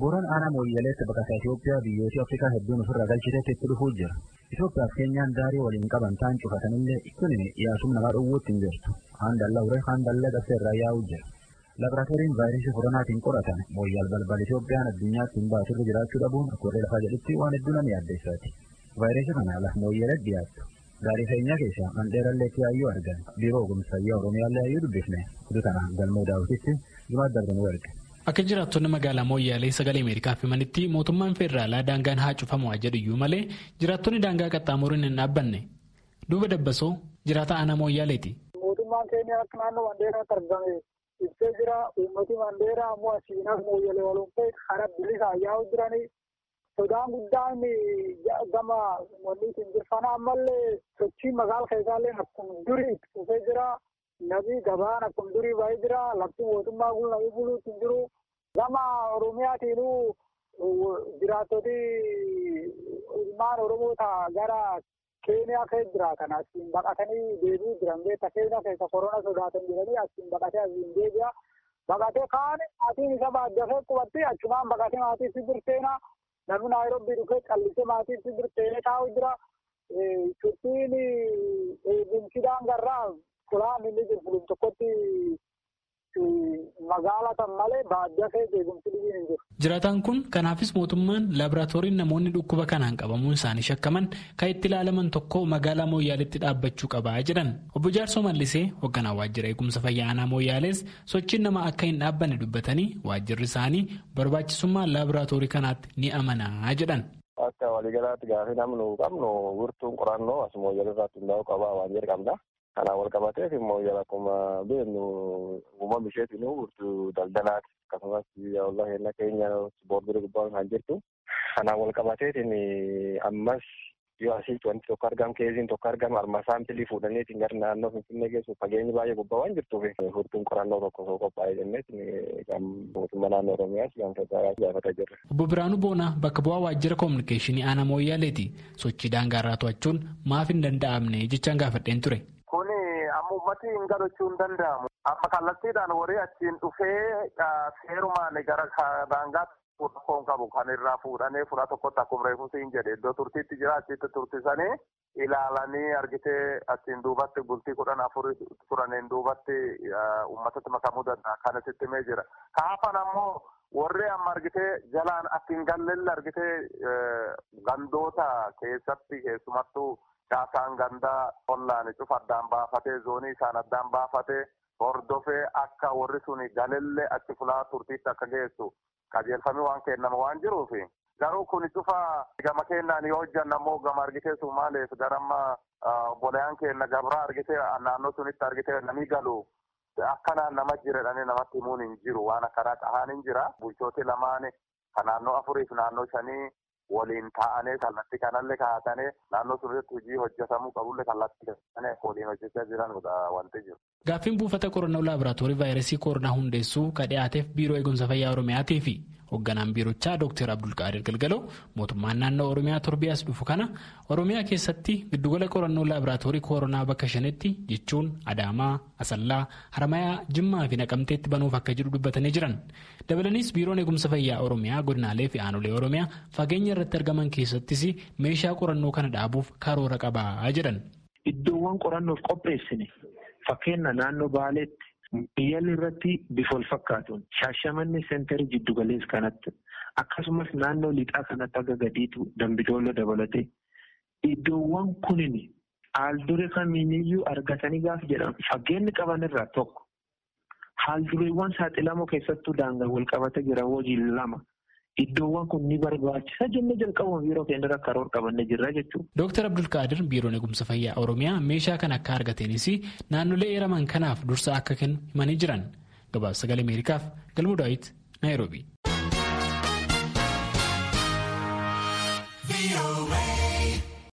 Booraan aanaa mooyyaleessa baqataa Itoophiyaa biyyoota Afrikaa hedduun ofirraa galchiteetti itti dhufuu jira. Itoophiyaa fi Keenyaan daarii waliin qaban ta'an cufatanillee kun yaasum namaa dhowwuutti hin jirtu. Haan dallaa uree haan dallaa qabsee irraa yaa'uu jira. Laaboraatooriin vaayirasii koronaatiin qoratan mooyyaal balbal Itoophiyaan addunyaatti hin baasurra jiraachuu dhabuun akka warree lafaa jedhutti waan hedduu nama yaaddeessaati. Vaayirasii kana laf mooyyalee dhiyaattu. Gaarii feenyaa keessaa mandheerallee yaayyuu argan biiroo ogumsa fayyaa Oromiyaallee yaayyuu dubbifne kudu kana galmoo daawwititti jimaat darbanuu erge. Akka jiraattonni magaalaa Mooyyaalee sagalee Ameerikaaf himanitti mootummaan federaalaa daangaan haa cufamu jedhu malee jiraattonni daangaa qaxxaamuruun hin dhaabbanne. Duuba dabbasoo jiraata aanaa Mooyyaaleeti. Mootummaan keenya akka naannoo Mandeeraatti argame ibsee jira. Uummati Mandeeraa ammoo asiinaaf Mooyyalee waliin ta'e karaa bilisaa yaa'u jiranii. Sodaan guddaan gama wanniitiin jirfana ammallee sochii magaala keessaallee akkuma durii itti fufee jira. Nabi gabaan akkuma durii baay'ee jira. Lafti mootummaa kun namni buluutti jiru. Gama Oromiyaatiinuu jiraattoti ilmaan Oromoo ta'a gara Keeniyaa keessa jiraatan asiin baqatanii deebi'uu jiran beekta Keeniyaa keessa korona sodaatan jedhanii asiin baqatee asiin deebi'a. Baqatee kaan maatiin isa baaddafee qubatti achumaan baqatee maatii si birteena. Namni Naayiroobii dhufee callisee maatii si birteenee taa'u jira. Shuttiin eegumsi daangarraa Kulaan inni jiru fulum tokkotti magaala tan malee baadiyyaa keessa eegumsi dhibiin hin jiru. Jiraataan kun kanaafis mootummaan laaboraatooriin namoonni dhukkuba kanaan qabamuun isaanii shakkaman kan itti ilaalaman tokko magaalaa Mooyyaaleetti dhaabbachuu qabaa jedhan. Obbo Jaarsoo Mallisee hoogganaa waajjira eegumsa fayyaa aanaa Mooyyaalees sochiin nama akka hin dhaabbanne dubbatanii waajjirri isaanii barbaachisummaa laaboraatoorii kanaatti ni amanaa jedhan. Akka waliigalaatti gaaffii namnu qabnu wirtuun qorannoo as Mooyyalee irratti hundaa'uu qabaa waan jedhu qabna. Kanaan wal qabateef immoo jala akkuma beeknu uumama isheetiin wirtuu daldalaati. Akkasumas walaa heerna keenya boordirii gubbaan kan jirtu. Kanaan wal qabateetiin ammas yoo asitti wanti tokko argamu keessiin tokko argamu arma saampilii fuudhaniitiin gara naannoo Finfinnee geessu fageenyi baay'ee gubbaa waan jirtuuf furtuun qorannoo tokko osoo qophaa'ee jenneetiin kan mootummaa naannoo Oromiyaas federaalaas gaafataa jirra. Obbo Biraanuu Boonaa bakka bu'aa waajjira koominikeeshinii aanaa Mooyyaaleeti. Sochii daangaarraa to'achuun maaf hin danda'amne jechaan gaafadheen ture. Uummati hin galchuu hin danda'amu. Amma kallattiidhaan warri achiin dhufee seerumaan gara daangaatti foon qabu kan irraa fuudhanii fura tokkotti akkuma reefuus hin jedhe iddoo turtiitti jira achitti turtisanii ilaalanii argitee achiin duubatti bultii kudhan afur turaniin duubatti uummatatti makamuu danda'a kan asitti himee jira. Kaafan ammoo warri amma argitee jalaan akka hin gallelle argitee gandoota keessatti keessumattuu caasaan gandaa ollaan cufa addaan baafatee zoonii isaan addaan baafatee hordofee akka warri suni galelle achi fulaa turtiitti akka geessu qajeelfamii waan kennama waan jiruufi. Garuu kun cufa gama kennaan yoo hojjanna ammoo gama argitee Sumaaleef garamma bolayaan kenna gabraa argitee naannoo sunitti argitee namni galu akkanaan nama jiredhanii namatti himuun hin jiru waan akkanaa qahaan hin jira. Bulchooti lamaan kan naannoo afuriif naannoo shanii waliin taa'anii kallattii kanallee kaa'atanii naannoo sunitti hojii hojjetamuu qabullee kallattii kanallee waliin hojjechaa jiranudha wanti jiru. Gaaffiin buufata qorannoo laaboraatoorii vaayirasii koronaa hundeessuu ka dhiyaateef biiroo eegumsa fayyaa Oromiyaatii fi hoogganaan biirochaa Dr. Abdulqaadir Galgaloo mootummaan naannoo Oromiyaa torbiyaas dhufu kana Oromiyaa keessatti giddugala qorannoo laaboraatoorii koronaa bakka shanitti jechuun Adaamaa, Asallaa, Haramayaa, Jimmaa fi Naqamteetti banuuf akka jiru dubbatanii jiran. Dabalaniis biiroon eegumsa fayyaa Oromiyaa godinaalee fi aanolee Oromiyaa fageenya irratti argaman keessattis meeshaa qorannoo kana dhaabuuf karoora qabaa jedhan. Iddoowwan qorannoof qopheessine fakkeenya naannoo Baaleetti Biyyaalli irratti bifa wal fakkaatuun shaashamanni seenterii jiddu galees kanatti akkasumas naannoo lixaa kanatti akka gadiitu dambidooloo dabalatee iddoowwan kunin haaldure kamiiniyyuu argatanii gaaf jedhamu fageenyi qaban irraa tokko haaldureewwan saaxilamoo keessattuu daangaa wal qabatee jira hojii lama. Iddoowwan kun ni barbaachisa jennee jalqabuma biiroo keenya karoora qabannee jirra jechuudha. Dooktar Abdulkaadir biiroon eegumsa fayyaa Oromiyaa meeshaa kan akka argateenis naannolee eeraman kanaaf dursa akka kennu himanii jiran. Gabaasa sagalee Ameerikaaf Galmuu Daawit Naayiroobii.